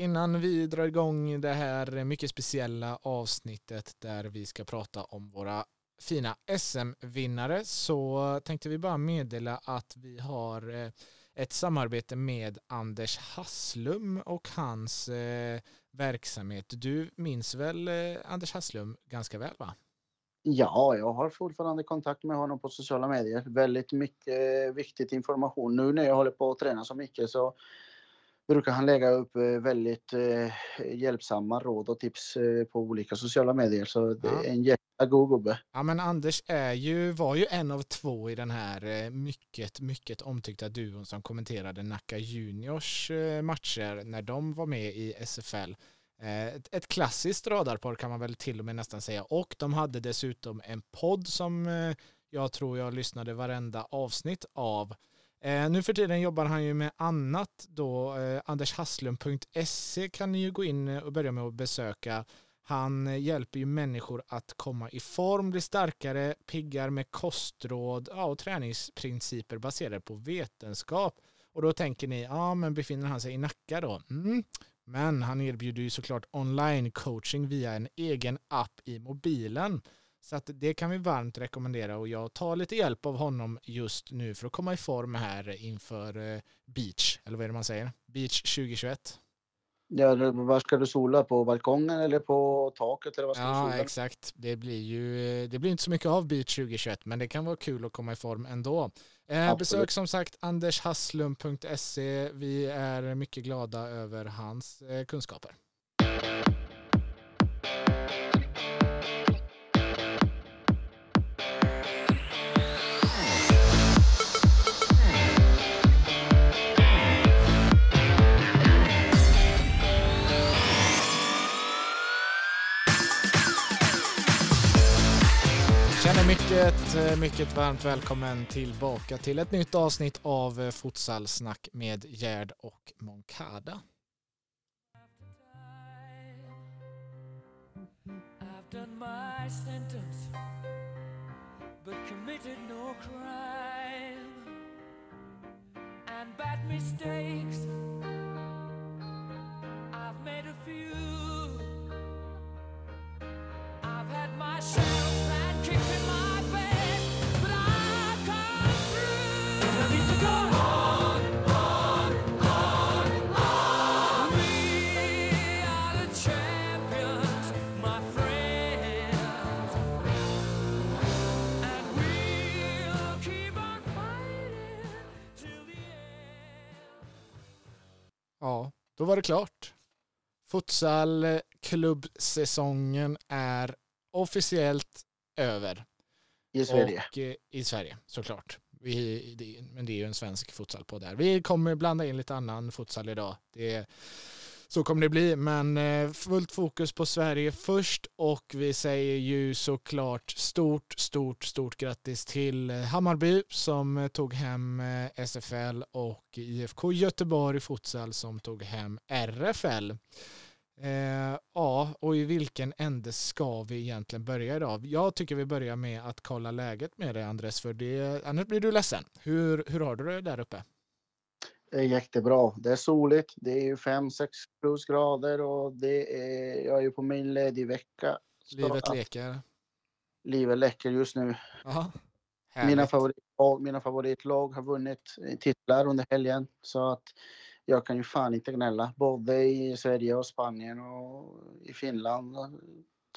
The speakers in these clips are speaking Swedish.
innan vi drar igång det här mycket speciella avsnittet där vi ska prata om våra fina SM-vinnare så tänkte vi bara meddela att vi har eh, ett samarbete med Anders Hasslum och hans eh, verksamhet. Du minns väl eh, Anders Hasslum ganska väl va? Ja, jag har fortfarande kontakt med honom på sociala medier. Väldigt mycket viktig information. Nu när jag håller på att träna så mycket så brukar han lägga upp eh, väldigt eh, hjälpsamma råd och tips eh, på olika sociala medier. Så det är en jättagod gubbe. Ja men Anders är ju, var ju en av två i den här mycket, mycket omtyckta duon som kommenterade Nacka Juniors matcher när de var med i SFL. Ett klassiskt radarpar kan man väl till och med nästan säga och de hade dessutom en podd som jag tror jag lyssnade varenda avsnitt av Eh, nu för tiden jobbar han ju med annat då. Eh, andershasslund.se kan ni ju gå in eh, och börja med att besöka. Han eh, hjälper ju människor att komma i form, bli starkare, piggar med kostråd ja, och träningsprinciper baserade på vetenskap. Och då tänker ni, ja men befinner han sig i Nacka då? Mm. Men han erbjuder ju såklart online coaching via en egen app i mobilen. Så att det kan vi varmt rekommendera och jag tar lite hjälp av honom just nu för att komma i form här inför eh, Beach, eller vad är det man säger? Beach 2021. Ja, var ska du sola? På balkongen eller på taket? Eller vad ska ja, du sola? exakt. Det blir ju det blir inte så mycket av Beach 2021, men det kan vara kul att komma i form ändå. Eh, besök som sagt andershasslum.se. Vi är mycket glada över hans eh, kunskaper. Mycket, eh, mycket varmt välkommen tillbaka till ett nytt avsnitt av eh, Fotsalsnack Futsalsnack med Gerd och Moncada. I've had my share. Ja, då var det klart. Futsalklubbsäsongen är officiellt över. I Sverige. Och, eh, I Sverige, såklart. Vi, det, men det är ju en svensk futsal på där. Vi kommer blanda in lite annan futsal idag. Det, så kommer det bli, men eh, fullt fokus på Sverige först och vi säger ju såklart stort, stort, stort grattis till eh, Hammarby som eh, tog hem SFL och IFK Göteborg futsal som tog hem RFL. Eh, ja, och i vilken ände ska vi egentligen börja idag? Jag tycker vi börjar med att kolla läget med dig Andres, för det, annars blir du ledsen. Hur, hur har du det där uppe? Det är jättebra. Det är soligt. Det är 5-6 plusgrader och det är, jag är ju på min ledig vecka. Livet leker. Livet läcker just nu. Aha, mina, favoritlag, mina favoritlag har vunnit titlar under helgen. Så att jag kan ju fan inte gnälla. Både i Sverige och Spanien och i Finland.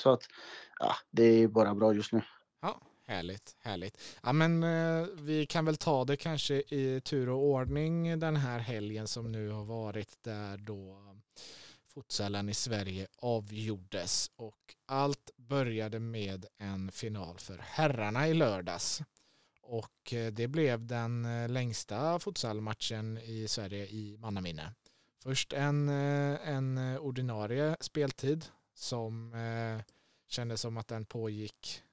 Så att ja, det är bara bra just nu. Ja, härligt, härligt. Ja, men eh, vi kan väl ta det kanske i tur och ordning den här helgen som nu har varit där då futsalen i Sverige avgjordes och allt började med en final för herrarna i lördags. Och eh, det blev den eh, längsta futsalmatchen i Sverige i mannaminne. Först en, eh, en ordinarie speltid som kändes som att den pågick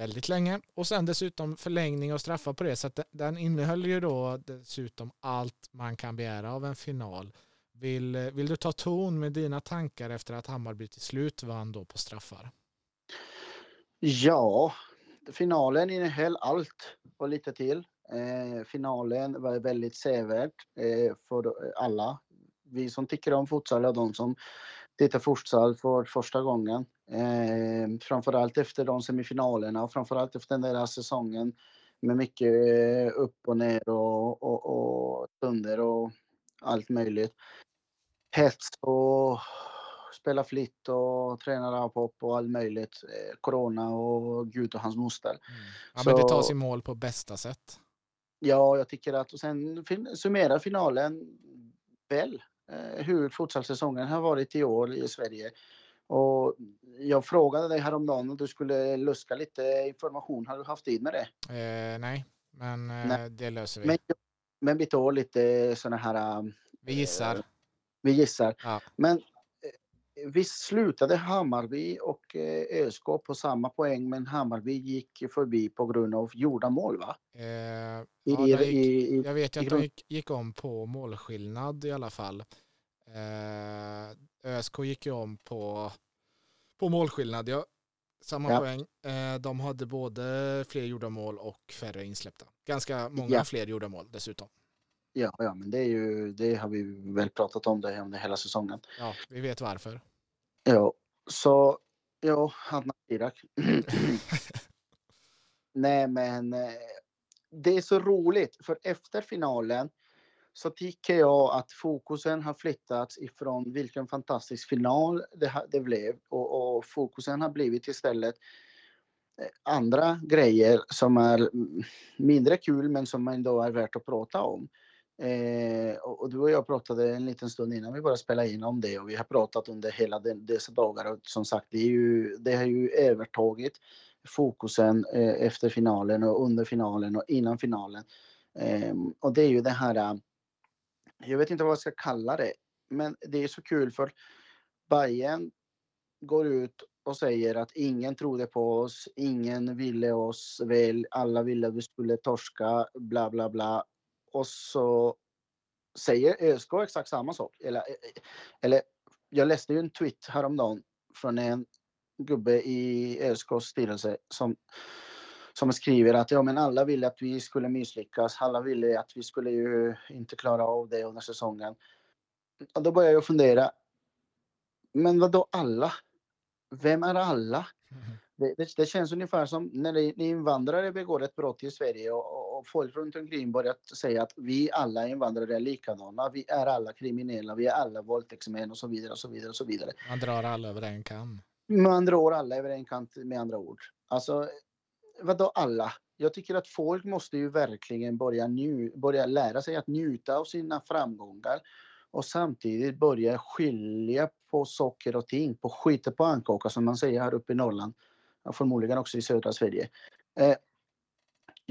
väldigt länge och sen dessutom förlängning och straffar på det så att den innehöll ju då dessutom allt man kan begära av en final. Vill, vill du ta ton med dina tankar efter att Hammarby till slut vann då på straffar? Ja, finalen innehöll allt och lite till. Eh, finalen var väldigt sevärd eh, för alla. vi som tycker om futsal och de som tittar futsal för första gången. Eh, framförallt efter de semifinalerna och framförallt efter den där säsongen med mycket upp och ner och, och, och stunder och allt möjligt. Hets och spela flitt och träna rapop och allt möjligt. Eh, corona och Gud och hans moster. Mm. Ja, men det tas i mål på bästa sätt. Ja, jag tycker att och sen summera finalen väl eh, hur futsalsäsongen har varit i år i Sverige. Och jag frågade dig häromdagen om du skulle luska lite information. Har du haft tid med det? Eh, nej, men eh, nej. det löser vi. Men, men vi tar lite sådana här... Vi gissar. Eh, vi gissar. Ja. Men Visst slutade Hammarby och eh, ÖSK på samma poäng men Hammarby gick förbi på grund av gjorda mål va? Eh, ja, gick, i, jag vet ju att de gick, gick, om på målskillnad i alla fall. Eh, ÖSK gick ju om på, på målskillnad, ja. Samma ja. poäng. Eh, de hade både fler gjorda mål och färre insläppta. Ganska många ja. fler gjorda mål dessutom. Ja, ja, men det, är ju, det har vi väl pratat om det under hela säsongen. Ja, vi vet varför. Ja, så ja, Hanna Irak. Nej, men eh, det är så roligt för efter finalen så tycker jag att fokusen har flyttats ifrån vilken fantastisk final det, det blev och, och fokusen har blivit istället eh, andra grejer som är mindre kul men som ändå är värt att prata om. Eh, och, du och jag pratade en liten stund innan vi började spela in om det och vi har pratat under hela den, dessa dagar och som sagt det, är ju, det har ju övertagit fokusen eh, efter finalen och under finalen och innan finalen. Eh, och det är ju det här, eh, jag vet inte vad jag ska kalla det, men det är så kul för Bayern går ut och säger att ingen trodde på oss, ingen ville oss väl, alla ville att vi skulle torska, bla bla bla och så säger ÖSK exakt samma sak. Eller, eller jag läste ju en tweet häromdagen från en gubbe i ÖSKs styrelse som, som skriver att ja, men alla ville att vi skulle misslyckas. Alla ville att vi skulle ju inte klara av det under säsongen. Och då börjar jag fundera. Men vad då alla? Vem är alla? Mm. Det, det, det, känns ungefär som när invandrare begår ett brott i Sverige och, och folk runt omkring börjat säga att vi alla invandrare är likadana, vi är alla kriminella, vi är alla våldtäktsmän och så vidare och så vidare och så vidare. Man drar alla över en kam. Man drar alla över en kant med andra ord. Alltså, vadå alla? Jag tycker att folk måste ju verkligen börja, nju börja lära sig att njuta av sina framgångar och samtidigt börja skilja på saker och ting, på skit på ankaka som man säger här uppe i Norrland och förmodligen också i södra Sverige. Eh,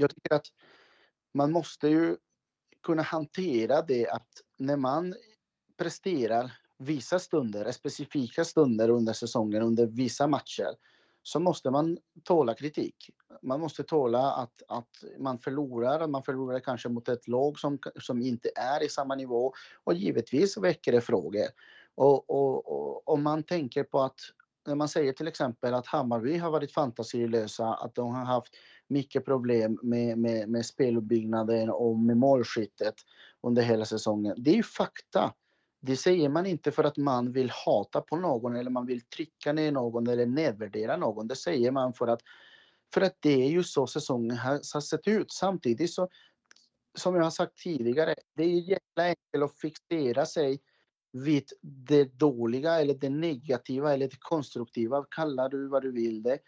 jag tycker att man måste ju kunna hantera det att när man presterar vissa stunder, eh, specifika stunder under säsongen, under vissa matcher, så måste man tåla kritik. Man måste tåla att, att man förlorar, att man förlorar kanske mot ett lag som, som inte är i samma nivå. Och givetvis väcker det frågor. Och, och, och om man tänker på att när man säger till exempel att Hammarby har varit fantasilösa, att de har haft mycket problem med, med, med speluppbyggnaden och med målskyttet under hela säsongen. Det är ju fakta. Det säger man inte för att man vill hata på någon eller man vill trycka ner någon eller nedvärdera någon. Det säger man för att, för att det är ju så säsongen har, har sett ut. Samtidigt så, som jag har sagt tidigare, det är jävla enkelt att fixera sig vid det dåliga eller det negativa eller det konstruktiva, kallar du vad du vill det.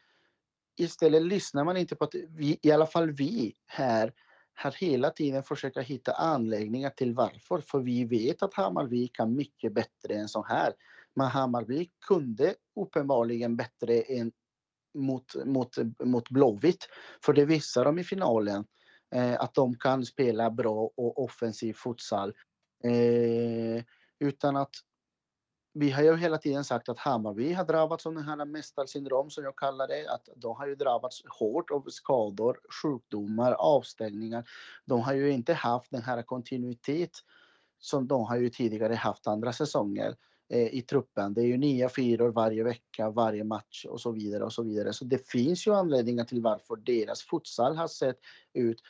Istället lyssnar man inte på att vi, i alla fall vi här, har hela tiden försöka hitta anläggningar till varför. För vi vet att Hammarby kan mycket bättre än så här. Men Hammarby kunde uppenbarligen bättre än mot, mot, mot Blåvitt. För det visar de i finalen. Eh, att de kan spela bra och offensiv futsal. Eh, utan att vi har ju hela tiden sagt att Hammarby har drabbats av den här mästarsyndrom som jag kallar det. Att de har ju drabbats hårt av skador, sjukdomar, avstängningar. De har ju inte haft den här kontinuitet som de har ju tidigare haft andra säsonger eh, i truppen. Det är ju nya fyror varje vecka, varje match och så vidare och så vidare. Så det finns ju anledningar till varför deras futsal har sett ut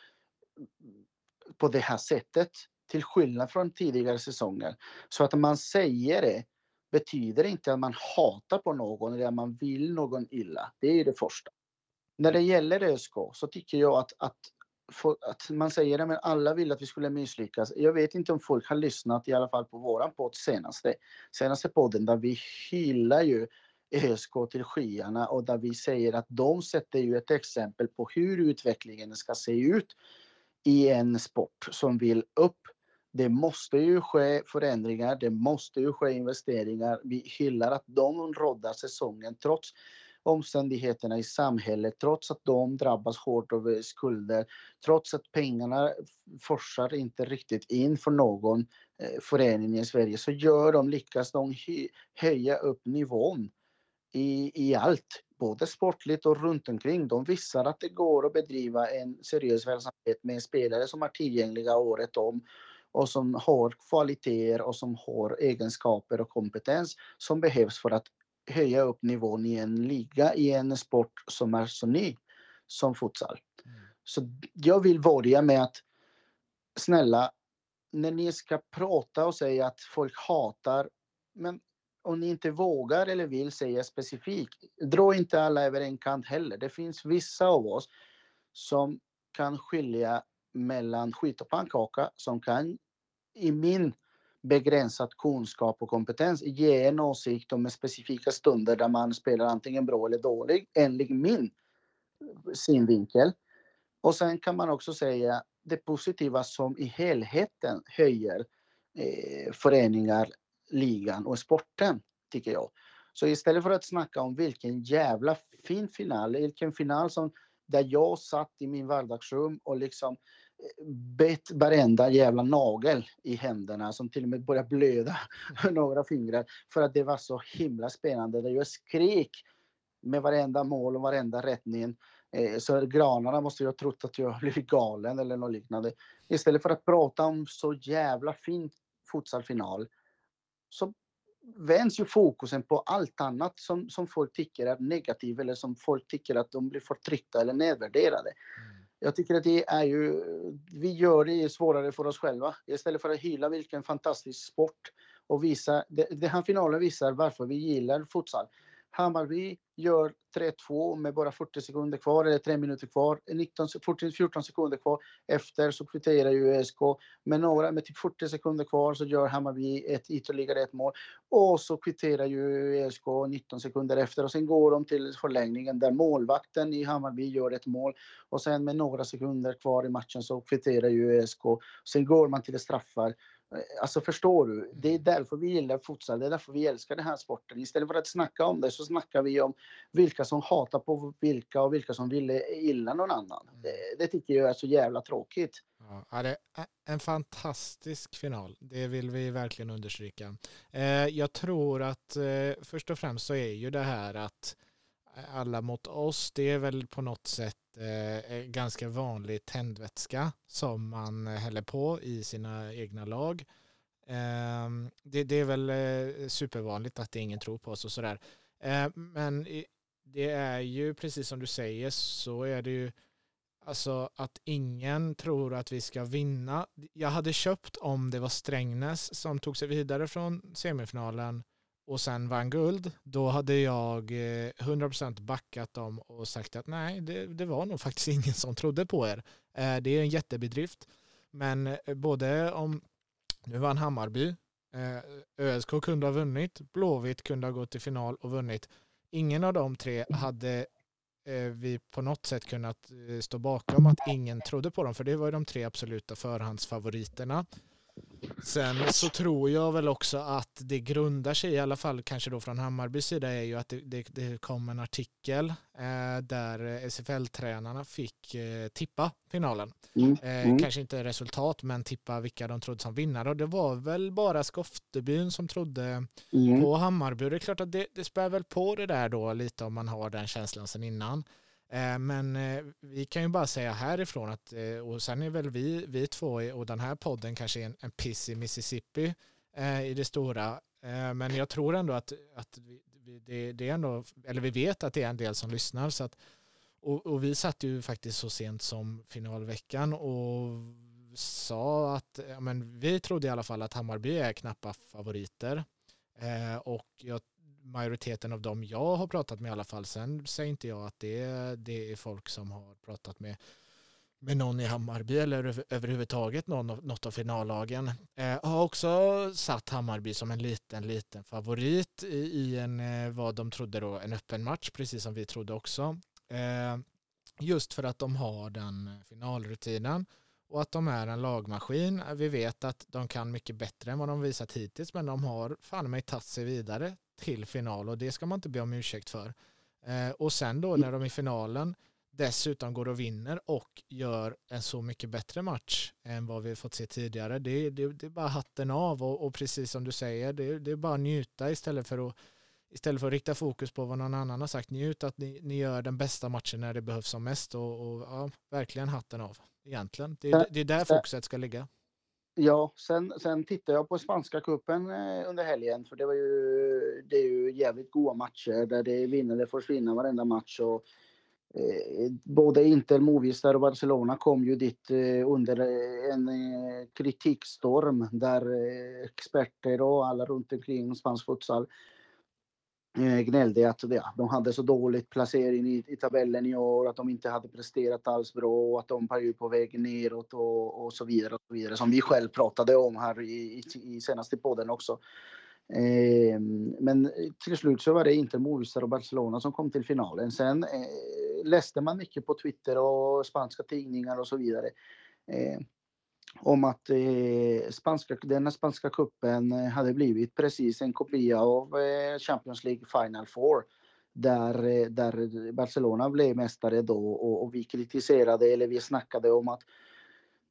på det här sättet till skillnad från tidigare säsonger. Så att man säger det betyder inte att man hatar på någon eller att man vill någon illa. Det är det första. När det gäller ÖSK så tycker jag att, att, att man säger att alla vill att vi skulle misslyckas. Jag vet inte om folk har lyssnat i alla fall på våran podd senaste, senaste podden där vi hyllar ju ÖSK till skyarna och där vi säger att de sätter ju ett exempel på hur utvecklingen ska se ut i en sport som vill upp. Det måste ju ske förändringar, det måste ju ske investeringar. Vi hyllar att de råddar säsongen trots omständigheterna i samhället, trots att de drabbas hårt av eh, skulder, trots att pengarna forsar inte riktigt in för någon eh, förening i Sverige, så gör de, lyckas de höja upp nivån i, i allt, både sportligt och runt omkring. De visar att det går att bedriva en seriös verksamhet med spelare som är tillgängliga året om och som har kvaliteter och som har egenskaper och kompetens som behövs för att höja upp nivån i en liga, i en sport som är så ny som futsal. Mm. Så jag vill börja med att snälla, när ni ska prata och säga att folk hatar, men om ni inte vågar eller vill säga specifikt, dra inte alla över en kant heller. Det finns vissa av oss som kan skilja mellan skit och pannkaka, som kan i min begränsad kunskap och kompetens ge en åsikt om specifika stunder där man spelar antingen bra eller dålig, enligt min synvinkel. Och sen kan man också säga det positiva som i helheten höjer eh, föreningar, ligan och sporten, tycker jag. Så istället för att snacka om vilken jävla fin final, vilken final som där jag satt i min vardagsrum och liksom bett varenda jävla nagel i händerna som till och med började blöda några fingrar för att det var så himla spännande. Jag skrek med varenda mål och varenda rättning. Eh, så granarna måste ju ha trott att jag blivit galen eller något liknande. Istället för att prata om så jävla fin futsalfinal så vänds ju fokusen på allt annat som, som folk tycker är negativt eller som folk tycker att de blir förtryckta eller nedvärderade. Mm jag tycker att det är ju, vi gör det svårare för oss själva. Istället för att hylla vilken fantastisk sport och visa, det, här finalen visar varför vi gillar futsal. Hammarby gör 3-2 med bara 40 sekunder kvar, eller 3 minuter kvar. 19, 14, 14 sekunder kvar. Efter så kvitterar ju ÖSK. Med, några, med typ 40 sekunder kvar så gör Hammarby ett, ytterligare ett mål. Och så kvitterar ju ÖSK 19 sekunder efter. Och sen går de till förlängningen där målvakten i Hammarby gör ett mål. Och sen med några sekunder kvar i matchen så kvitterar ju ÖSK. Sen går man till straffar. Alltså förstår du? Det är därför vi gillar futsal, det är därför vi älskar den här sporten. Istället för att snacka om det så snackar vi om vilka som hatar på vilka och vilka som vill illa någon annan. Mm. Det, det tycker jag är så jävla tråkigt. Ja, det är en fantastisk final. Det vill vi verkligen understryka. Eh, jag tror att eh, först och främst så är ju det här att alla mot oss, det är väl på något sätt eh, ganska vanlig tändvätska som man häller på i sina egna lag. Eh, det, det, är väl eh, supervanligt att ingen tror på oss och sådär. Eh, men det är ju precis som du säger så är det ju alltså att ingen tror att vi ska vinna. Jag hade köpt om det var Strängnäs som tog sig vidare från semifinalen och sen vann guld, då hade jag eh, 100% backat dem och sagt att nej, det, det var nog faktiskt ingen som trodde på er. Eh, det är en jättebedrift. Men eh, både om, nu vann Hammarby, ÖSK kunde ha vunnit, Blåvitt kunde ha gått till final och vunnit. Ingen av de tre hade vi på något sätt kunnat stå bakom att ingen trodde på dem, för det var ju de tre absoluta förhandsfavoriterna. Sen så tror jag väl också att det grundar sig, i alla fall kanske då från Hammarbys sida, är ju att det, det, det kom en artikel eh, där SFL-tränarna fick eh, tippa finalen. Mm. Eh, mm. Kanske inte resultat, men tippa vilka de trodde som vinnare. Och det var väl bara Skoftebyn som trodde mm. på Hammarby. Det är klart att det, det spär väl på det där då lite om man har den känslan sen innan. Eh, men eh, vi kan ju bara säga härifrån att, eh, och sen är väl vi, vi två och den här podden kanske en, en piss i Mississippi i det stora. Men jag tror ändå att, att vi, det, det, är ändå, eller vi vet att det är en del som lyssnar. Så att, och, och vi satt ju faktiskt så sent som finalveckan och sa att men vi trodde i alla fall att Hammarby är knappa favoriter. Eh, och jag, majoriteten av dem jag har pratat med i alla fall, sen säger inte jag att det, det är folk som har pratat med med någon i Hammarby eller överhuvudtaget någon, något av finallagen. Eh, har också satt Hammarby som en liten, liten favorit i, i en, eh, vad de trodde då, en öppen match, precis som vi trodde också. Eh, just för att de har den finalrutinen och att de är en lagmaskin. Eh, vi vet att de kan mycket bättre än vad de visat hittills, men de har fan mig tagit sig vidare till final och det ska man inte be om ursäkt för. Eh, och sen då när de i finalen dessutom går och vinner och gör en så mycket bättre match än vad vi fått se tidigare. Det, det, det är bara hatten av och, och precis som du säger, det, det, är bara njuta istället för att istället för att rikta fokus på vad någon annan har sagt. Njut att ni, ni gör den bästa matchen när det behövs som mest och, och ja, verkligen hatten av egentligen. Det, det är där fokuset ska ligga. Ja, sen, sen tittade jag på spanska kuppen eh, under helgen för det var ju, det är ju jävligt goda matcher där det vinner eller försvinner varenda match. Och Eh, både Inter, Movistar och Barcelona kom ju dit eh, under eh, en eh, kritikstorm där eh, experter och alla runt omkring spansk futsal Eh, gnällde att ja, de hade så dåligt placering i, i, tabellen i år, att de inte hade presterat alls bra och att de var på väg neråt och, och så vidare. och så vidare Som vi själv pratade om här i, i, i senaste podden också. Eh, men till slut så var det inte Movistar och Barcelona som kom till finalen. Sen eh, läste man mycket på Twitter och spanska tidningar och så vidare. Eh, om att eh, spanska, denna spanska kuppen eh, hade blivit precis en kopia av eh, Champions League Final Four. Där, eh, där Barcelona blev mästare då och, och vi kritiserade eller vi snackade om att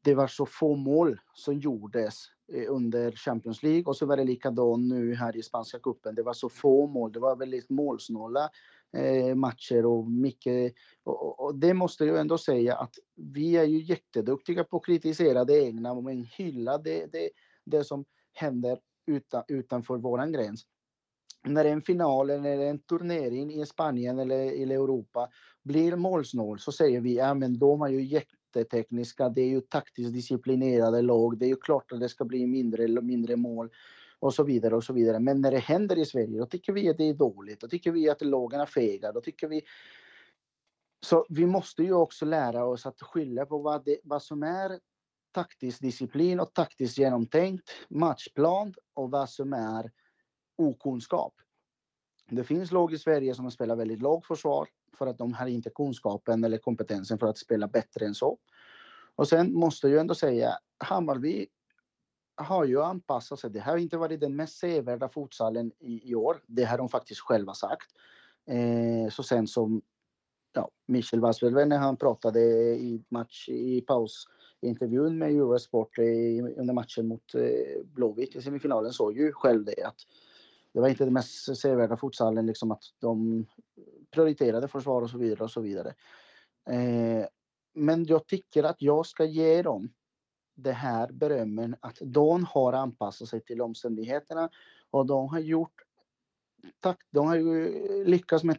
det var så få mål som gjordes Eh, under Champions League och så var det likadant nu här i spanska cupen. Det var så få mål, det var väldigt målsnåla Eh, matcher och mycket. Och, och, det måste jag ändå säga att vi är ju jätteduktiga på att kritisera det egna men hylla det, det, det som händer utan, utanför våran gräns. När en final eller en turnering i Spanien eller i Europa blir målsnål så säger vi ja men de är ju jättetekniska, det är ju taktiskt disciplinerade lag, det är ju klart att det ska bli mindre eller mindre mål och så vidare och så vidare. Men när det händer i Sverige, då tycker vi att det är dåligt. Då tycker vi att lagen är fega. Då tycker vi... Så vi måste ju också lära oss att skilja på vad, det, vad som är taktisk disciplin och taktiskt genomtänkt matchplan och vad som är okunskap. Det finns lag i Sverige som spelar väldigt lågt försvar för att de har inte kunskapen eller kompetensen för att spela bättre än så. Och sen måste jag ändå säga, Hammarby har ju anpassat sig. Det har inte varit den mest sevärda futsalen i, i år. Det har de faktiskt själva sagt. Eh, så sen som ja, Michel Wasselven när han pratade i match i pausintervjun med Eurosport eh, i, under matchen mot eh, Blåvitt i semifinalen såg ju själv det att det var inte det mest sevärda futsalen, liksom att de prioriterade försvar och så vidare och så vidare. Eh, men jag tycker att jag ska ge dem det här berömmen att de har anpassat sig till omständigheterna och de har gjort de har ju lyckats med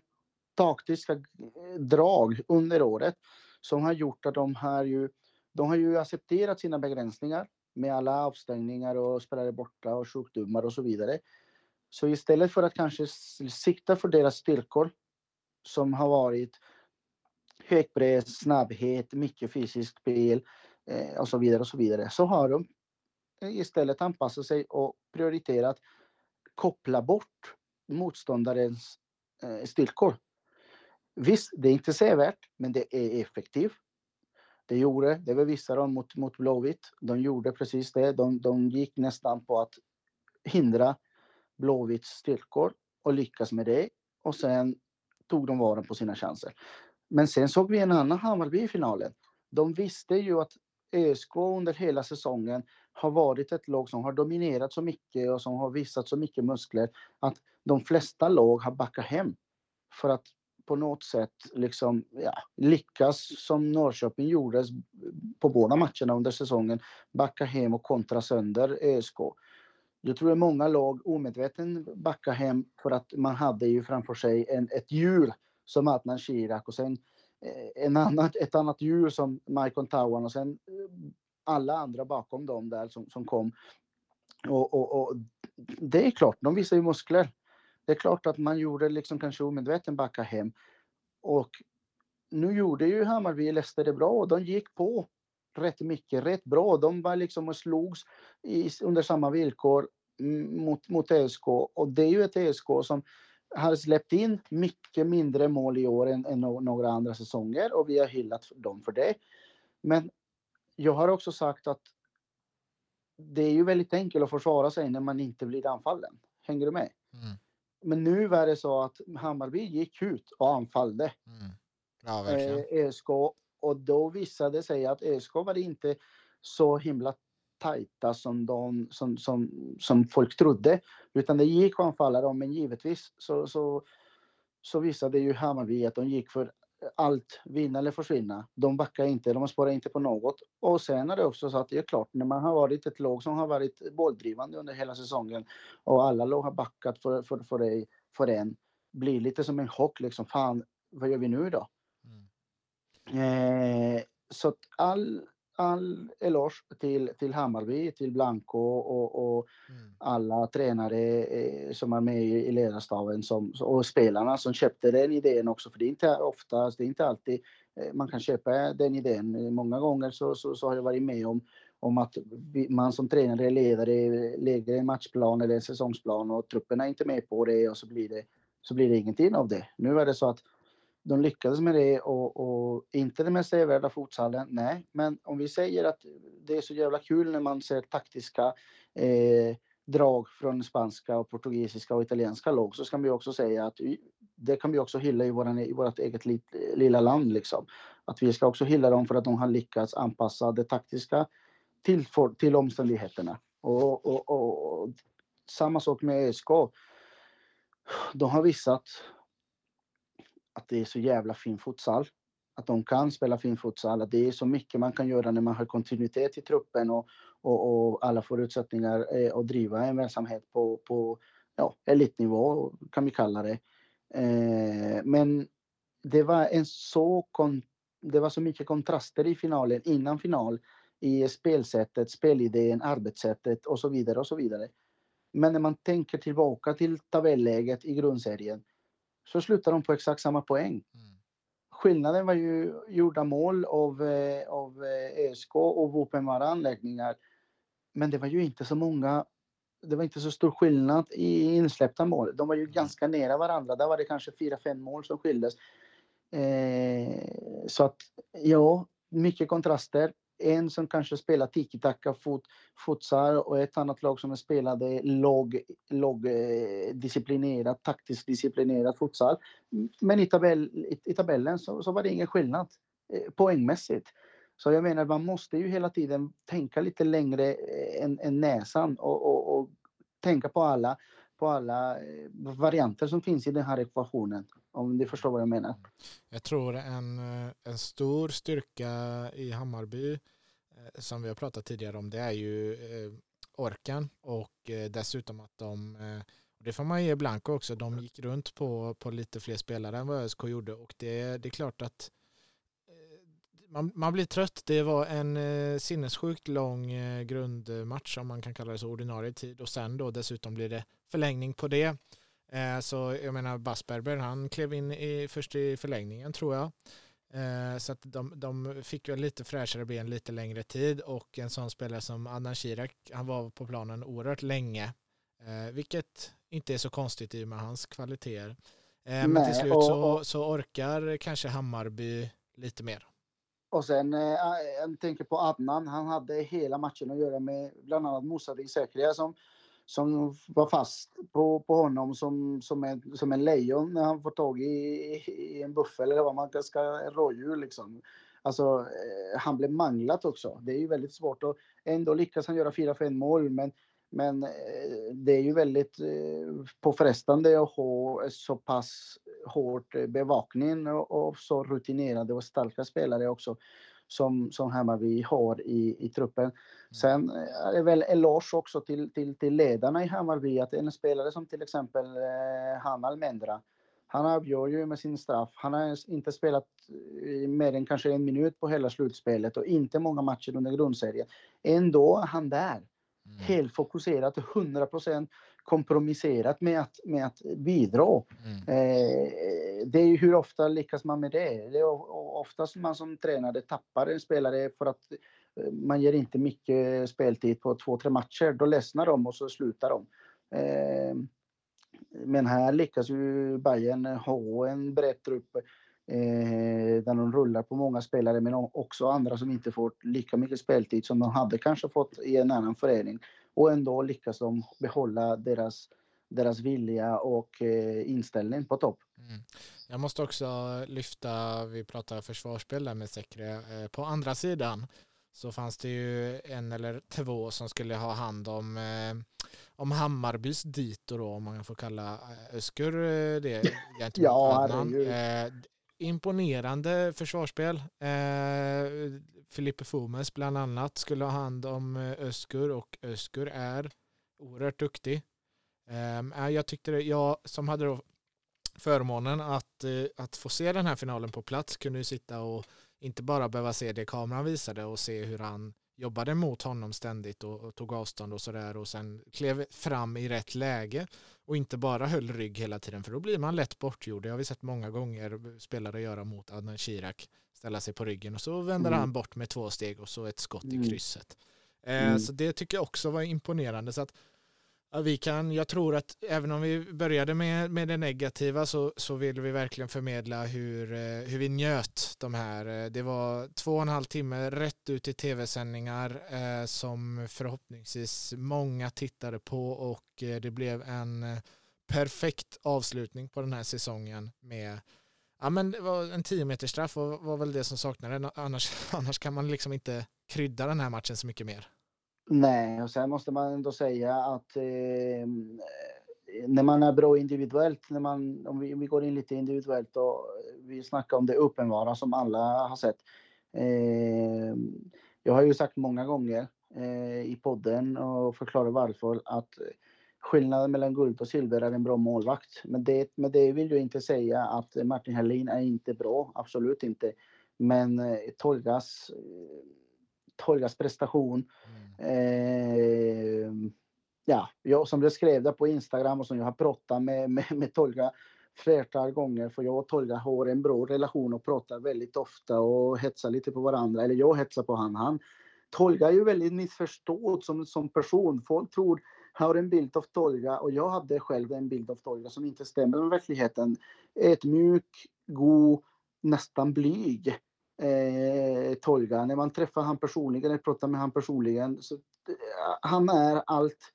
taktiska eh, drag under året som har gjort att de har ju de har ju accepterat sina begränsningar med alla avstängningar och spelare borta och sjukdomar och så vidare. Så istället för att kanske sikta för deras styrkor som har varit hög press, snabbhet, mycket fysiskt spel eh, och så vidare och så vidare så har de eh, istället anpassat sig och prioriterat koppla bort motståndarens eh, styrkor. Visst, det är inte sevärt, men det är effektivt. Det gjorde, det bevisade de mot, mot Blåvitt. De gjorde precis det. De, de gick nästan på att hindra Blåvitts styrkor och lyckas med det. Och sen tog de vara på sina chanser. Men sen såg vi en annan Hammarby i finalen. De visste ju att ÖSK under hela säsongen har varit ett lag som har dominerat så mycket och som har visat så mycket muskler att de flesta lag har backat hem för att på något sätt liksom, ja, lyckas som Norrköping gjorde på båda matcherna under säsongen backa hem och kontra sönder ÖSK. Jag tror att många lag omedveten backar hem för att man hade ju framför sig en, ett djur som Adnan Shirak och sen Eh, en annat, ett annat djur som Maikon Tawan och sen eh, alla andra bakom dem där som, som kom. Och, och, och det är klart, de visar ju muskler. Det är klart att man gjorde liksom kanske omedveten backa hem. Och nu gjorde ju Hammarby Leicester det bra och de gick på rätt mycket, rätt bra. De var liksom och slogs i, under samma villkor mot, mot ESK och det är ju ett ESK som har släppt in mycket mindre mål i år än, än några andra säsonger och vi har hyllat dem för det. Men jag har också sagt att det är ju väldigt enkelt att försvara sig när man inte blir anfallen. Hänger du med? Mm. Men nu var det så att Hammarby gick ut och anfallde mm. ja, eh, ÖSK och då visade det sig att ÖSK var inte så himla tajta som, de, som, som, som folk trodde. Utan det gick att anfalla dem, men givetvis så, så, så visade ju Hammarby att de gick för allt, vinna eller försvinna. De backar inte, de sparar inte på något. Och sen är det också så att det är klart, när man har varit ett lag som har varit bolldrivande under hela säsongen och alla lag har backat för, för, för, dig, för en, blir lite som en chock liksom. Fan, vad gör vi nu då? Mm. Eh, så att all, all eloge till, till Hammarby, till Blanco och, och mm. alla tränare eh, som är med i, i ledarstaben som, och spelarna som köpte den idén också. För det är inte ofta, det är inte alltid eh, man kan köpa den idén. Många gånger så, så, så har jag varit med om, om att vi, man som tränare, ledare lägger en matchplan eller en säsongsplan och trupperna är inte med på det och så blir det, så blir det ingenting av det. Nu är det så att de lyckades med det och, och inte den mest sevärda fotsallen, nej. Men om vi säger att det är så jävla kul när man ser taktiska eh, drag från spanska och portugisiska och italienska lag så ska vi också säga att vi, det kan vi också hylla i, våran, i vårt eget lit, lilla land. Liksom. Att vi ska också hylla dem för att de har lyckats anpassa det taktiska till, för, till omständigheterna. Och, och, och, och samma sak med ÖSK. De har visat att det är så jävla fin futsal. Att de kan spela fin futsal, att det är så mycket man kan göra när man har kontinuitet i truppen och, och, och alla förutsättningar eh, att driva en verksamhet på, på ja, elitnivå, kan vi kalla det. Eh, men det var en så kon, det var så mycket kontraster i finalen, innan final, i spelsättet, spelidén, arbetssättet och så vidare och så vidare. Men när man tänker tillbaka till tabelläget i grundserien så slutar de på exakt samma poäng. Mm. Skillnaden var ju gjorda mål av, eh, av ÖSK och Vuopenvaara anläggningar. Men det var ju inte så många, det var inte så stor skillnad i insläppta mål. De var ju mm. ganska nära varandra. Där var det kanske fyra fem mål som skildes. Eh, så att ja, mycket kontraster en som kanske spelar tiki-taka fot, futsal och ett annat lag som spelade låg, låg disciplinerat, taktiskt disciplinerat futsal. Men i, tabell, i, i tabellen så, så, var det ingen skillnad eh, poängmässigt. Så jag menar, man måste ju hela tiden tänka lite längre eh, än, än näsan och, och, och tänka på alla, på alla eh, varianter som finns i den här ekvationen. Om du förstår vad jag menar. Jag tror en, eh, en stor styrka i Hammarby eh, Eh, som vi har pratat tidigare om det är ju eh, orkan och eh, dessutom att de eh, och det får man ge Blanco också. De gick runt på, på lite fler spelare än vad ÖSK gjorde och det, det är klart att man, man blir trött. Det var en eh, sinnessjukt lång eh, grundmatch om man kan kalla det så, ordinarie tid och sen då dessutom blir det förlängning på det. Eh, så jag menar Basperber han klev in i, först i förlängningen tror jag. Eh, så att de, de fick väl lite fräschare ben lite längre tid och en sån spelare som Adnan Shirak, han var på planen oerhört länge. Eh, vilket inte är så konstigt i och med hans kvaliteter. Men Nej, till slut och, så, så orkar kanske Hammarby lite mer. Och sen jag tänker på Adnan, han hade hela matchen att göra med bland annat Moussa Säkria som som var fast på, på honom som, som, en, som en lejon när han får tag i, i en buffel eller vad man ska, en rådjur liksom. Alltså, eh, han blev manglat också. Det är ju väldigt svårt och ändå lyckas han göra 4-5 mål men, men eh, det är ju väldigt eh, påfrestande att ha så pass hårt bevakning och, och så rutinerade och starka spelare också som, som Hammarby har i, i truppen. Mm. Sen är det väl eloge också till, till, till ledarna i Hammarby att en spelare som till exempel eh, Hanal Mendra, Han avgör ju med sin straff. Han har inte spelat mer än kanske en minut på hela slutspelet och inte många matcher under grundserien. Ändå är han där. Mm. Helt fokuserat, 100 procent kompromisserat med att, med att bidra. Mm. Eh, det är ju hur ofta lyckas man med det? Det är oftast man som tränare tappar en spelare för att eh, man ger inte mycket speltid på två, tre matcher. Då ledsnar de och så slutar de. Eh, men här lyckas ju Bayern ha en bred trupp eh, där de rullar på många spelare men också andra som inte får lika mycket speltid som de hade kanske fått i en annan förening. Och ändå lyckas de behålla deras, deras vilja och eh, inställning på topp. Mm. Jag måste också lyfta, vi pratar försvarsspel där med Säkre, eh, på andra sidan så fanns det ju en eller två som skulle ha hand om, eh, om Hammarbys dito då, om man får kalla eh, Öskur eh, det ja, annan. Imponerande försvarsspel. Eh, Filippe Fomes bland annat skulle ha hand om eh, Öskur och Öskur är oerhört duktig. Ehm, eh, jag tyckte det, jag som hade då förmånen att, eh, att få se den här finalen på plats kunde ju sitta och inte bara behöva se det kameran visade och se hur han jobbade mot honom ständigt och, och tog avstånd och sådär och sen klev fram i rätt läge och inte bara höll rygg hela tiden för då blir man lätt bortgjord. Det har vi sett många gånger spelare göra mot Adnan Shirak ställa sig på ryggen och så vänder mm. han bort med två steg och så ett skott i mm. krysset. Eh, mm. Så det tycker jag också var imponerande. Så att Ja, vi kan, jag tror att även om vi började med, med det negativa så, så vill vi verkligen förmedla hur, eh, hur vi njöt de här. Eh, det var två och en halv timme rätt ut i tv-sändningar eh, som förhoppningsvis många tittade på och eh, det blev en perfekt avslutning på den här säsongen med Ja men det var en 10 meters straff var, var väl det som saknades. Annars, annars kan man liksom inte krydda den här matchen så mycket mer. Nej, och sen måste man ändå säga att ehm, eh, när man är bra individuellt, när man, om vi, om vi går in lite individuellt och vi snackar om det uppenbara som alla har sett. Eh, jag har ju sagt många gånger eh, i podden och förklarat varför att skillnaden mellan guld och silver är en bra målvakt. Men det, med det vill jag inte säga att Martin Herlin är inte bra, absolut inte. Men eh, Tolgas, eh, Tolgas prestation mm Eh, ja, jag som jag skrev det på Instagram och som jag har pratat med, med, med Tolga flertal gånger för jag och Tolga har en bra relation och pratar väldigt ofta och hetsar lite på varandra. Eller jag hetsar på han. han Tolga är ju väldigt missförstådd som, som person. Folk tror har en bild av Tolga och jag hade själv en bild av Tolga som inte stämmer med verkligheten. Ett mjuk, god, nästan blyg eh, Tolga. När man träffar han personligen, eller pratar med han personligen, så, eh, han är allt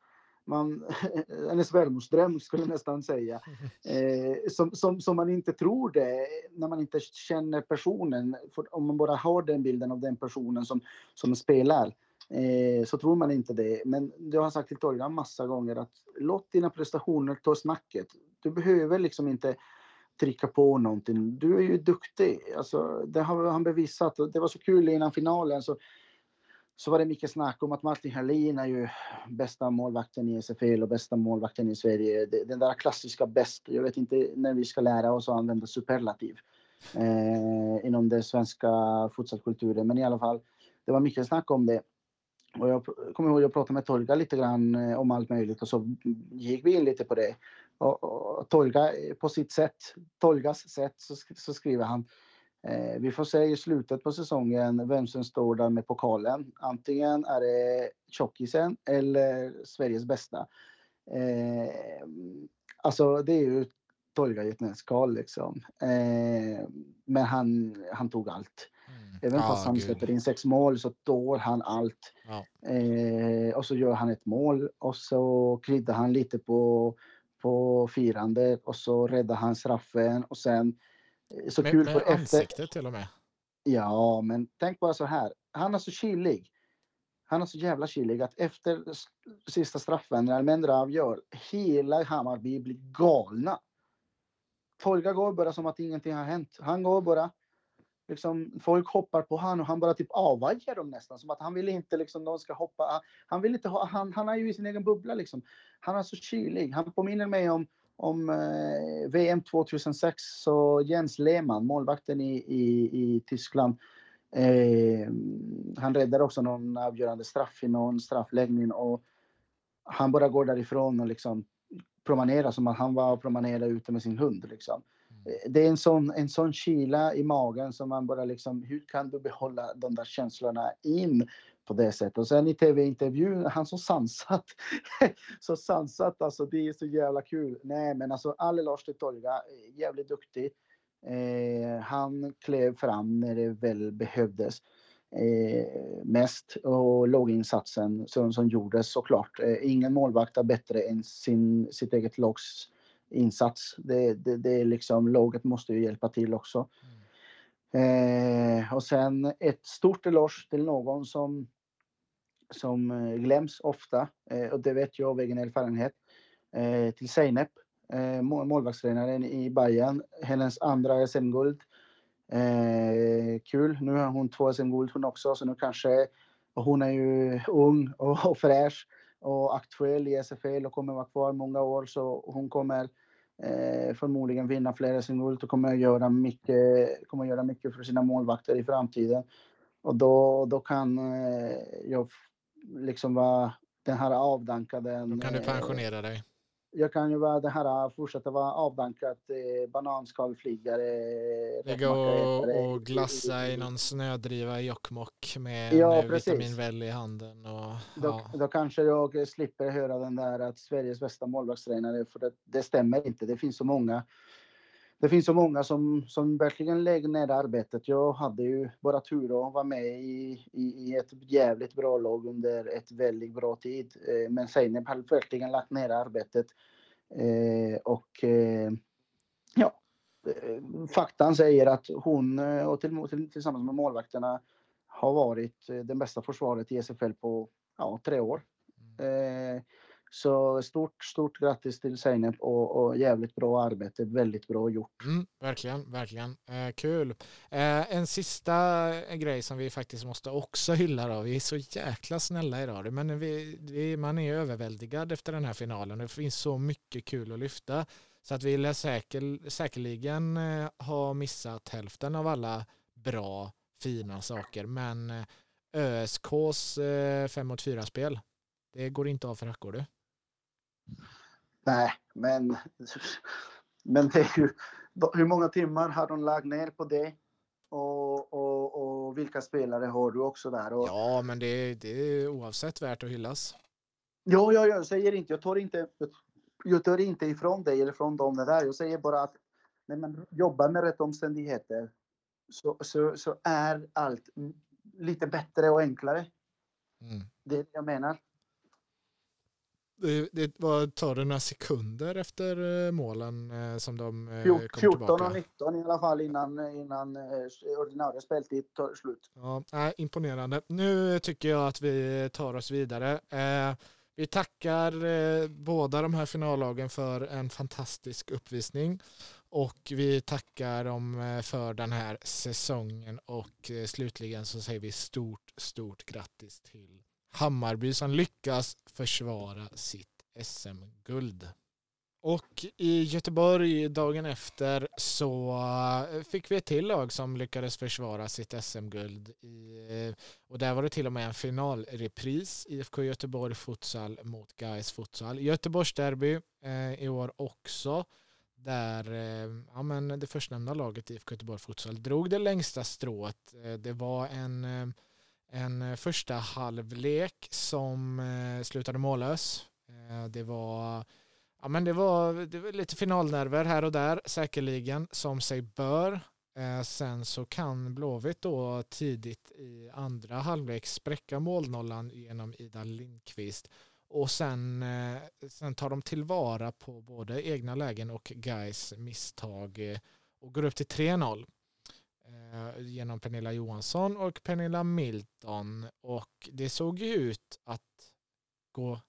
man, en svärmorsdröm skulle jag nästan säga. Eh, som, som, som man inte tror det när man inte känner personen. För om man bara har den bilden av den personen som, som spelar eh, så tror man inte det. Men jag har sagt till Tolga massa gånger att låt dina prestationer ta snacket. Du behöver liksom inte trycka på någonting. Du är ju duktig. Alltså, det har han bevisat. Det var så kul innan finalen. Så, så var det mycket snack om att Martin Herlin är ju bästa målvakten i SFL och bästa målvakten i Sverige. Den där klassiska bäst. Jag vet inte när vi ska lära oss att använda superlativ eh, inom den svenska futsalkulturen. Men i alla fall, det var mycket snack om det. Och jag kommer ihåg att jag pratade med Tolga lite grann eh, om allt möjligt och så gick vi in lite på det. Och, och Tolga på sitt sätt, Tolgas sätt, så, så skriver han eh, Vi får se i slutet på säsongen vem som står där med pokalen. Antingen är det tjockisen eller Sveriges bästa. Eh, alltså det är ju Tolga i ett nötskal liksom. Eh, men han, han tog allt. Mm. Även fast han släpper in sex mål så tål han allt. Ja. Eh, och så gör han ett mål och så kryddar han lite på, på firandet och så räddar han straffen och sen eh, så med, kul med för ansiktet efter... till och med. Ja, men tänk bara så här. Han är så kylig. Han är så jävla kylig att efter sista straffen när Almendra avgör, hela Hammarby blir galna. Tolga går bara som att ingenting har hänt. Han går bara liksom, folk hoppar på han och han bara typ avvajar dem nästan. Som att han vill inte liksom de ska hoppa. Ah, han vill inte ha, han, han är ju i sin egen bubbla liksom. Han är så kylig. Han påminner mig om, om eh, VM 2006 så Jens Lehmann, målvakten i, i, i Tyskland, eh, han räddar också någon avgörande straff i någon straffläggning och han bara går därifrån och liksom promenerar som att han var och promenerade ute med sin hund. Liksom. Det är en sån, en sån kyla i magen som man bara liksom, hur kan du behålla de där känslorna in på det sättet? Och sen i tv-intervjun, han så sansat. så sansat alltså, det är så jävla kul. Nej men alltså, alle Lars de Tolga, eh, jävligt duktig. Eh, han klev fram när det väl behövdes eh, mest och låginsatsen som, som gjordes såklart. Eh, ingen målvakt är bättre än sin, sitt eget lags insats. Det, det, det är liksom, laget måste ju hjälpa till också. Mm. Eh, och sen ett stort eloge till någon som, som eh, glöms ofta eh, och det vet jag av egen erfarenhet. Eh, till Zeynep, eh, målvaktstränaren i Bayern. Hennes andra SM-guld Eh, kul. Nu har hon två SM-guld hon också, så nu kanske hon är ju ung och, och fräsch och aktuell i SFL och kommer vara kvar många år så hon kommer eh, förmodligen vinna fler SM-guld och kommer göra mycket, kommer göra mycket för sina målvakter i framtiden. Och då, då kan eh, jag liksom vara den här avdankade. Då kan du pensionera dig jag kan ju vara det här, fortsätta vara avdankat eh, bananskalflygare. Ligga och, och glassa i någon snödriva i Jokkmokk med ja, en vitaminväll i handen. Och, då, ja. då kanske jag slipper höra den där att Sveriges bästa målvaktstränare, för det, det stämmer inte. Det finns så många det finns så många som, som verkligen lägger ner arbetet. Jag hade ju bara tur att vara med i, i, i ett jävligt bra lag under ett väldigt bra tid. Eh, men Zeynep har verkligen lagt ner arbetet. Eh, och eh, ja, faktan säger att hon och till, tillsammans med målvakterna har varit den bästa försvaret i SFL på ja, tre år. Mm. Så stort, stort grattis till Zeynep och, och jävligt bra arbete. Väldigt bra gjort. Mm, verkligen, verkligen. Eh, kul. Eh, en sista eh, grej som vi faktiskt måste också hylla då. Vi är så jäkla snälla idag. Men vi, vi, man är överväldigad efter den här finalen. Det finns så mycket kul att lyfta. Så att vi lär säker, säkerligen eh, ha missat hälften av alla bra, fina saker. Men eh, ÖSKs eh, 5 mot 4-spel, det går inte av för hackor du. Nej, men, men det är ju, hur många timmar har de lagt ner på det? Och, och, och vilka spelare har du också där? Och, ja, men det, det är oavsett värt att hyllas. Ja, ja, jag säger inte, jag tar inte, jag tar inte ifrån dig eller från dem det där. Jag säger bara att när man jobbar med rätt omständigheter så, så, så är allt lite bättre och enklare. Mm. Det är det jag menar. Det, det var, tar det några sekunder efter eh, målen eh, som de eh, kom 14 tillbaka? 14 och 19 i alla fall innan, innan ordinarie speltid tar slut. Ja, imponerande. Nu tycker jag att vi tar oss vidare. Vi tackar båda de här finallagen för en fantastisk uppvisning och vi tackar dem för den här säsongen och slutligen så säger vi stort, stort grattis till Hammarby som lyckas försvara sitt SM-guld. Och i Göteborg dagen efter så eh, fick vi ett till lag som lyckades försvara sitt SM-guld. Eh, och där var det till och med en finalrepris. IFK Göteborg futsal mot Gais futsal. Göteborgs derby eh, i år också. Där eh, ja, men det förstnämnda laget IFK Göteborg futsal drog det längsta strået. Det var en en eh, första halvlek som eh, slutade mållös. Eh, det var, ja, men det var, det var lite finalnerver här och där säkerligen som sig bör. Sen så kan Blåvitt då tidigt i andra halvlek spräcka målnollan genom Ida Lindqvist och sen, sen tar de tillvara på både egna lägen och Guys misstag och går upp till 3-0 Eh, genom Pernilla Johansson och Pernilla Milton och det såg ju ut att gå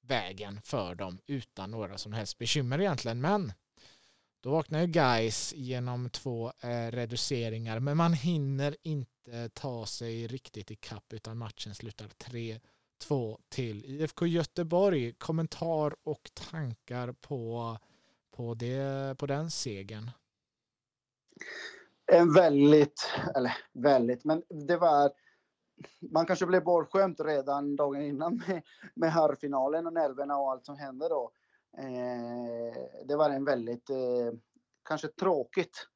vägen för dem utan några som helst bekymmer egentligen men då vaknar ju guys genom två eh, reduceringar men man hinner inte ta sig riktigt i kapp utan matchen slutar 3-2 till IFK Göteborg. Kommentar och tankar på, på, det, på den segern? En väldigt, eller väldigt, men det var man kanske blev bortskämd redan dagen innan med, med herrfinalen och nerverna och allt som hände då. Eh, det var en väldigt, eh, kanske tråkigt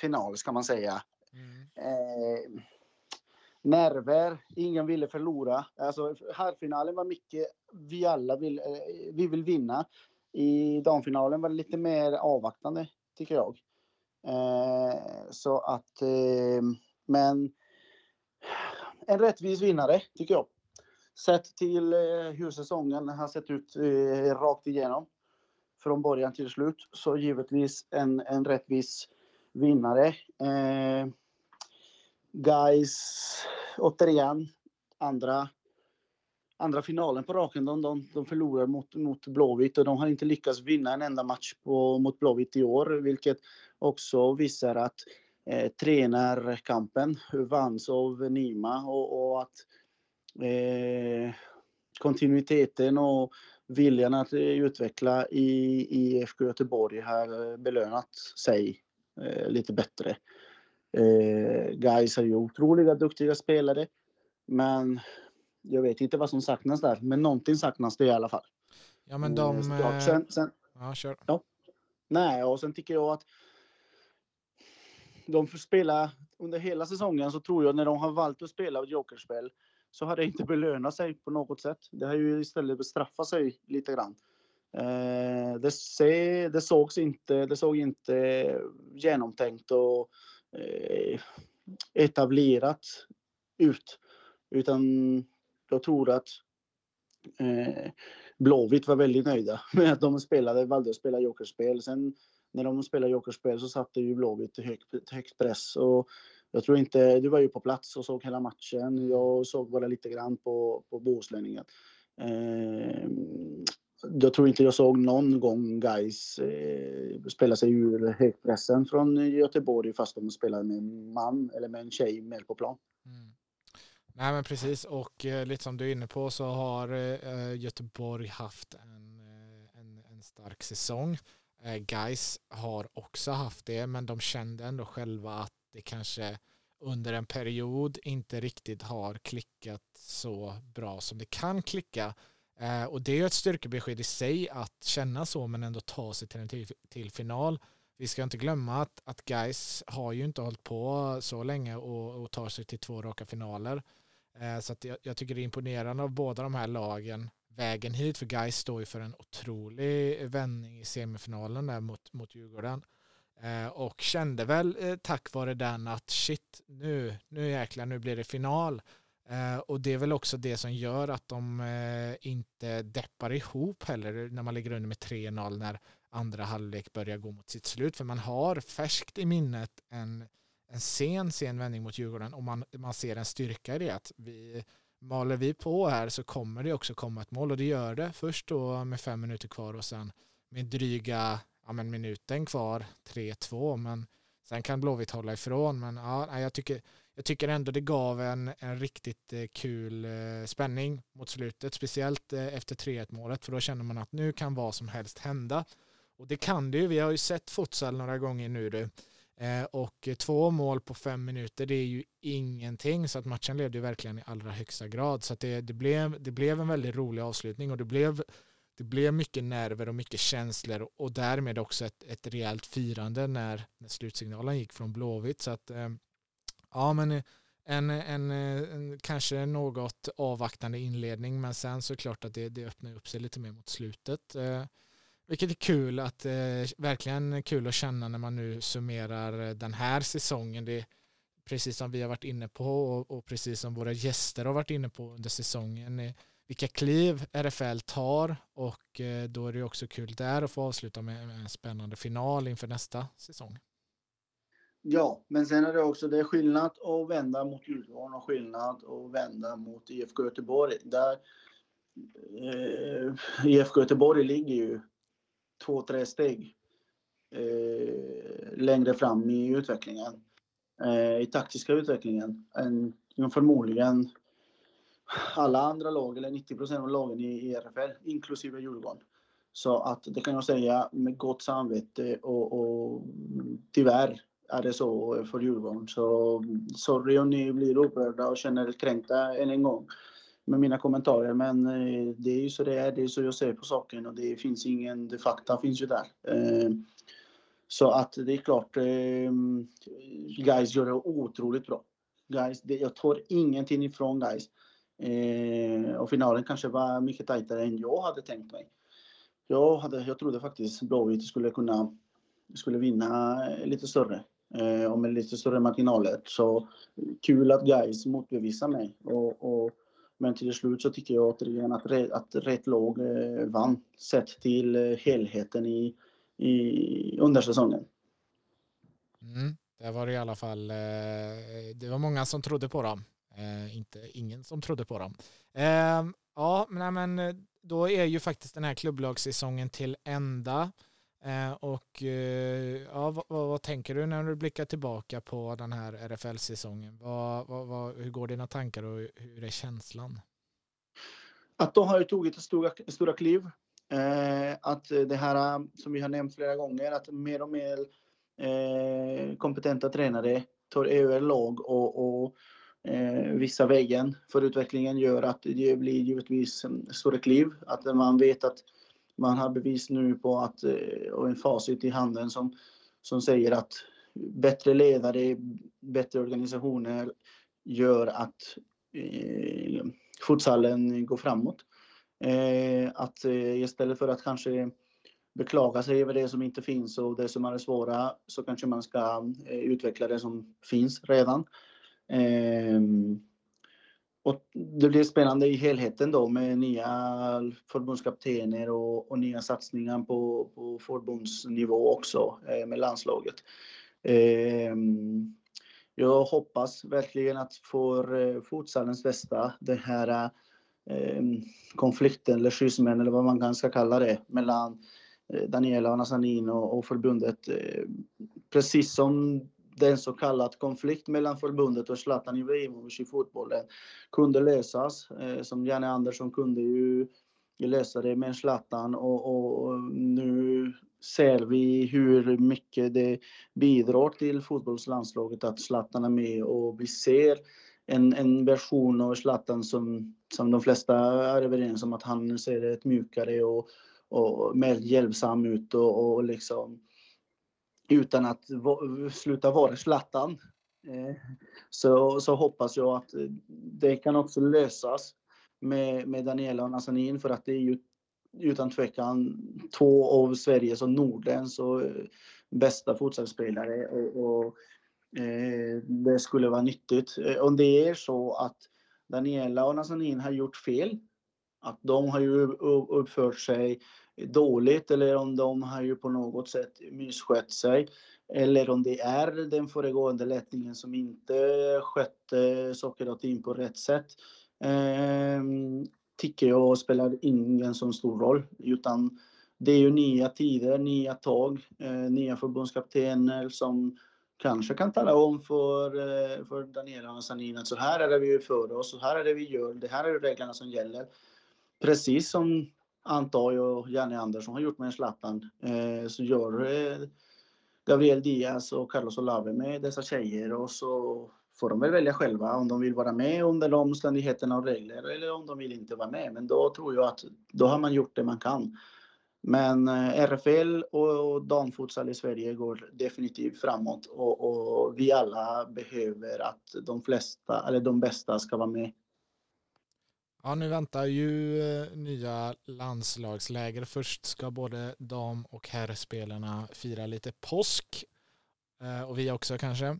final ska man säga. Mm. Eh, nerver, ingen ville förlora. Alltså herrfinalen var mycket, vi alla vill, eh, vi vill vinna. I damfinalen var det lite mer avvaktande, tycker jag. Eh, så att, eh, men en rättvis vinnare, tycker jag. Sett till eh, hur säsongen har sett ut eh, rakt igenom från början till slut, så givetvis en, en rättvis vinnare. Eh, guys, återigen, andra, andra finalen på raken. De, de, de förlorar mot, mot Blåvitt och de har inte lyckats vinna en enda match på, mot Blåvitt i år, vilket också visar att eh, tränarkampen vanns av Nima och, och att eh, kontinuiteten och viljan att utveckla i, IFK Göteborg har belönat sig eh, lite bättre. Eh, guys är ju otroliga duktiga spelare, men jag vet inte vad som saknas där, men någonting saknas det i alla fall. Ja, men de... Eh, sen, sen, ja, kör. Ja. Nej, och sen tycker jag att de får spela under hela säsongen så tror jag när de har valt att spela jokerspel så har det inte belönat sig på något sätt. Det har ju istället bestraffat sig lite grann. Eh, det, se, det sågs inte, det såg inte genomtänkt och eh, etablerat ut. Utan jag tror att eh, Blåvitt var väldigt nöjda med att de spelade, valde att spela jokerspel. Sen när de spelade jokerspel så satte ju Blåvitt högt, högt press. Och jag tror inte, du var ju på plats och såg hela matchen. Jag såg bara lite grann på, på Bohuslänningen. Eh, jag tror inte jag såg någon gång guys eh, spela sig ur högpressen från Göteborg fast de spelade med en man eller med en tjej mer på plan. Mm. Nej men precis och eh, lite som du är inne på så har eh, Göteborg haft en, eh, en, en stark säsong. Eh, guys har också haft det men de kände ändå själva att det kanske under en period inte riktigt har klickat så bra som det kan klicka. Eh, och det är ju ett styrkebesked i sig att känna så men ändå ta sig till en till, till final. Vi ska inte glömma att, att guys har ju inte hållit på så länge och, och tar sig till två raka finaler. Eh, så så jag, jag, tycker det är imponerande av båda de här lagen vägen hit för guys står ju för en otrolig vändning i semifinalen där mot, mot Djurgården. Eh, och kände väl eh, tack vare den att shit, nu, nu jäklar, nu blir det final. Eh, och det är väl också det som gör att de eh, inte deppar ihop heller när man ligger under med 3-0 när andra halvlek börjar gå mot sitt slut. För man har färskt i minnet en, en sen, sen vändning mot Djurgården och man, man ser en styrka i det att vi maler vi på här så kommer det också komma ett mål och det gör det först då med fem minuter kvar och sen med dryga ja, men minuten kvar, 3-2, men sen kan Blåvitt hålla ifrån. Men ja, jag tycker, jag tycker ändå det gav en, en riktigt eh, kul eh, spänning mot slutet, speciellt eh, efter 3-1 målet, för då känner man att nu kan vad som helst hända. Och det kan det ju, vi har ju sett futsal några gånger nu du. Eh, och två mål på fem minuter, det är ju ingenting. Så att matchen levde ju verkligen i allra högsta grad. Så att det, det, blev, det blev en väldigt rolig avslutning och det blev det blev mycket nerver och mycket känslor och därmed också ett, ett rejält firande när, när slutsignalen gick från Blåvitt. Så att, eh, ja, men en, en, en, kanske något avvaktande inledning, men sen så klart att det, det öppnar upp sig lite mer mot slutet. Eh, vilket är kul att, eh, verkligen kul att känna när man nu summerar eh, den här säsongen. Det är precis som vi har varit inne på och, och precis som våra gäster har varit inne på under säsongen eh, vilka kliv RFL tar och eh, då är det också kul där att få avsluta med en spännande final inför nästa säsong. Ja, men sen är det också det är skillnad att vända mot Djurgården och skillnad att vända mot IFK Göteborg. Där eh, IFK Göteborg ligger ju två, tre steg eh, längre fram i utvecklingen. Eh, I taktiska utvecklingen än förmodligen alla andra lag, eller 90 procent av lagen i, RFL, inklusive Djurgården. Så att det kan jag säga med gott samvete och, och tyvärr är det så för Djurgården. Så sorry om ni blir upprörda och känner er kränkta än en gång med mina kommentarer. Men eh, det är ju så det är. Det är så jag ser på saken och det finns ingen, de fakta finns ju där. Eh, så att det är klart, eh, guys gör det otroligt bra. Guys, jag tar ingenting ifrån guys. och finalen kanske var mycket tajtare än jag hade tänkt mig. Jag, hade, jag trodde faktiskt Blåvitt skulle kunna skulle vinna lite större och med lite större marginaler. Så kul att guys motbevisar mig. Och, och men till slut så tycker jag återigen att, att rätt lag eh, vann sett till eh, helheten i, i, under säsongen. Mm, det var i alla fall, eh, det var många som trodde på dem. Eh, inte ingen som trodde på dem. Ehm, ja, men eh, då är ju faktiskt den här klubblagssäsongen till ända. Eh, och eh, ja, vad, vad, tänker du när du blickar tillbaka på den här RFL-säsongen? Vad, vad, hur går dina tankar och hur är känslan? Att de har tagit stora, stora kliv. Eh, att det här som vi har nämnt flera gånger, att mer och mer eh, kompetenta tränare tar över lag och, och eh, vissa vägen för utvecklingen gör att det blir givetvis mm, stora kliv. Att man vet att man har bevis nu på att, eh, och en facit i handen som, som säger att bättre ledare, bättre organisationer gör att eh, futsalen går framåt. Eh, att eh, istället för att kanske beklaga sig över det som inte finns och det som är svåra så kanske man ska eh, utveckla det som finns redan. Ehm, och det blir spännande i helheten då med nya förbundskaptener och, och nya satsningar på, på förbundsnivå också eh, med landslaget. Eh, jag hoppas verkligen att för eh, futsalens bästa, den här eh, konflikten eller schismen eller vad man kan ska kalla det mellan eh, Daniela Nazanin och, och förbundet. Eh, precis som den så kallad konflikt mellan förbundet och Zlatan Ibrahimovic i fotbollen kunde lösas. Eh, som Janne Andersson kunde ju lösa det med Zlatan och, och, nu ser vi hur mycket det bidrar till fotbollslandslaget att Zlatan är med och vi ser en, en version av Zlatan som, som de flesta är överens om att han ser ett mjukare och, och mer hjälpsam ut och, och liksom utan att sluta vara Zlatan. Eh, så, så hoppas jag att eh, det kan också lösas med, med Daniela och Nazanin för att det är ju utan tvekan två av Sveriges och Nordens och eh, bästa fotbollsspelare och, och eh, det skulle vara nyttigt. Om det är så att Daniela och Nazanin har gjort fel, att de har ju uppfört sig dåligt eller om de har ju på något sätt misskött sig. Eller om det är den föregående ledningen som inte skötte saker och ting på rätt sätt. Eh, tycker jag spelar ingen så stor roll. Utan det är ju nya tider, nya tag, eh, nya förbundskaptener som kanske kan tala om för, eh, för Daniela och Sanin att så här är det vi för oss, så här är det vi gör, det här är reglerna som gäller. Precis som antar jag Janne Andersson har gjort med Zlatan, eh, så gör eh, Gabriel Diaz och Carlos Olave med dessa tjejer och så får de väl välja själva om de vill vara med under de omständigheterna och regler eller om de vill inte vara med. Men då tror jag att då har man gjort det man kan. Men eh, RFL och damfutsal i Sverige går definitivt framåt och, och, vi alla behöver att de flesta eller de bästa ska vara med. Ja, nu väntar ju eh, nya landslagsläger. Först ska både dam och herrspelarna fira lite påsk eh, och vi också kanske.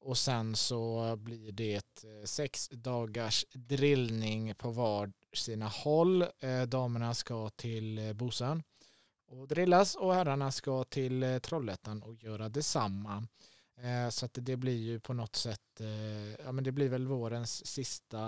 Och sen så blir det eh, sex dagars drillning på var sina håll. Damerna ska till Bosön och drillas och herrarna ska till Trollhättan och göra detsamma. Eh, så att det blir ju på något sätt, eh, ja men det blir väl vårens sista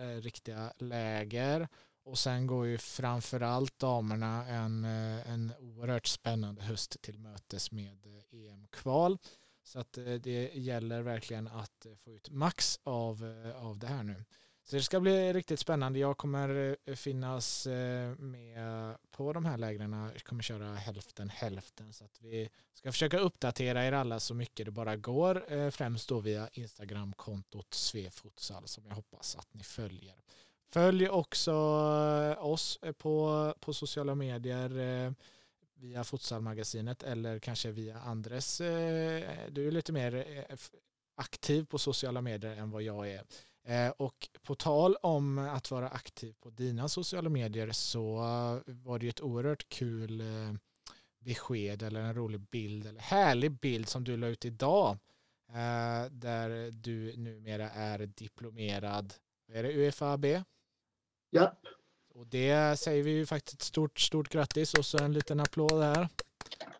eh, riktiga läger. Och sen går ju framförallt damerna en, en oerhört spännande höst till mötes med EM-kval. Så att det gäller verkligen att få ut max av, av det här nu. Så det ska bli riktigt spännande. Jag kommer eh, finnas eh, med på de här lägren. Jag kommer köra hälften hälften så att vi ska försöka uppdatera er alla så mycket det bara går. Eh, främst då via Instagramkontot svefotsal som jag hoppas att ni följer. Följ också oss på, på sociala medier via Futsalmagasinet eller kanske via Andres. Du är lite mer aktiv på sociala medier än vad jag är. Eh, och på tal om att vara aktiv på dina sociala medier så var det ju ett oerhört kul eh, besked eller en rolig bild eller härlig bild som du la ut idag eh, där du numera är diplomerad, är det UFAB? Ja. Och det säger vi ju faktiskt ett stort, stort grattis och så en liten applåd här.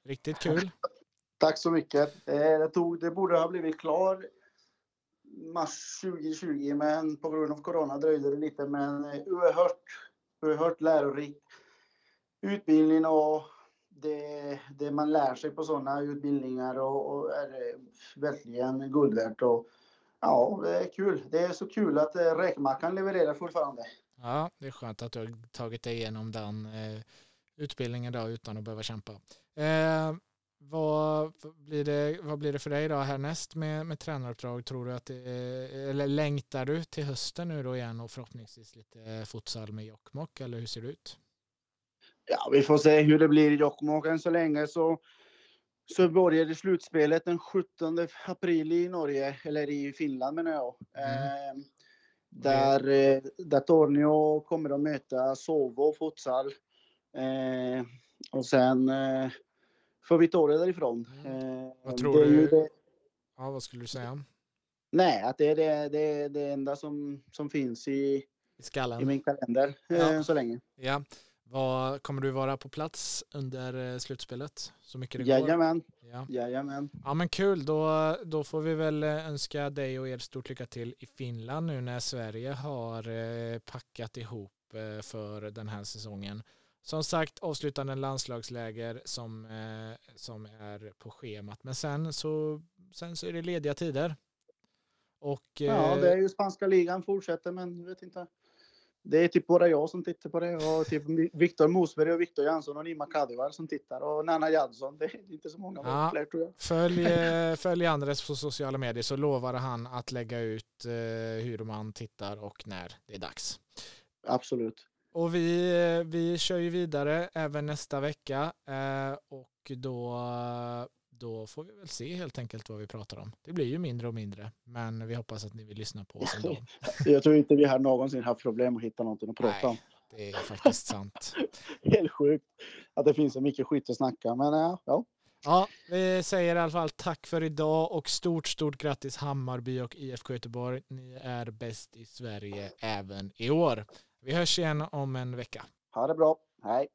Riktigt kul. Tack så mycket. Det, tog, det borde ha blivit klar mars 2020 men på grund av corona dröjde det lite men oerhört, oerhört lärorik utbildning och det, det man lär sig på sådana utbildningar och, och är eh, verkligen guld värt. Och, ja, det är kul. Det är så kul att eh, räkmackan levererar fortfarande. Ja, det är skönt att du har tagit dig igenom den eh, utbildningen då utan att behöva kämpa. Eh, vad blir, det, vad blir det för dig då härnäst med, med tränaruppdrag? Tror du att det eller längtar du till hösten nu då igen och förhoppningsvis lite futsal med Jokkmokk eller hur ser det ut? Ja, vi får se hur det blir i Jokkmokk. Än så länge så, så började slutspelet den 17 april i Norge, eller i Finland menar jag. Mm. Eh, där, eh, där Tornio kommer att möta Sovo futsal. Eh, och sen eh, får vi ta det därifrån. Mm. Eh, vad tror du? Det... Ja, vad skulle du säga? Nej, att det är det, det, det enda som, som finns i, I, skallen. i min kalender eh, ja. så länge. Ja. Vad, kommer du vara på plats under eh, slutspelet? Så mycket det Jajamän. går? Ja. Jajamän. Ja men kul, då, då får vi väl önska dig och er stort lycka till i Finland nu när Sverige har packat ihop för den här säsongen. Som sagt, avslutande landslagsläger som, eh, som är på schemat. Men sen så, sen så är det lediga tider. Och, ja, det är ju spanska ligan fortsätter, men jag vet inte. Det är typ bara jag som tittar på det och typ Viktor Mosberg och Viktor Jansson och Nima Kadivar som tittar och Nanna Jansson. Det är inte så många ja, fler tror jag. Följ, eh, följ Andres på sociala medier så lovar han att lägga ut eh, hur man tittar och när det är dags. Absolut. Och vi, vi kör ju vidare även nästa vecka eh, och då, då får vi väl se helt enkelt vad vi pratar om. Det blir ju mindre och mindre, men vi hoppas att ni vill lyssna på oss ändå. Jag tror inte vi har någonsin haft problem att hitta någonting att prata om. det är faktiskt sant. Helt sjukt att det finns så mycket skit att snacka, men ja. Ja, vi säger i alla fall tack för idag och stort, stort grattis Hammarby och IFK Göteborg. Ni är bäst i Sverige även i år. Vi hörs igen om en vecka. Ha det bra. Hej.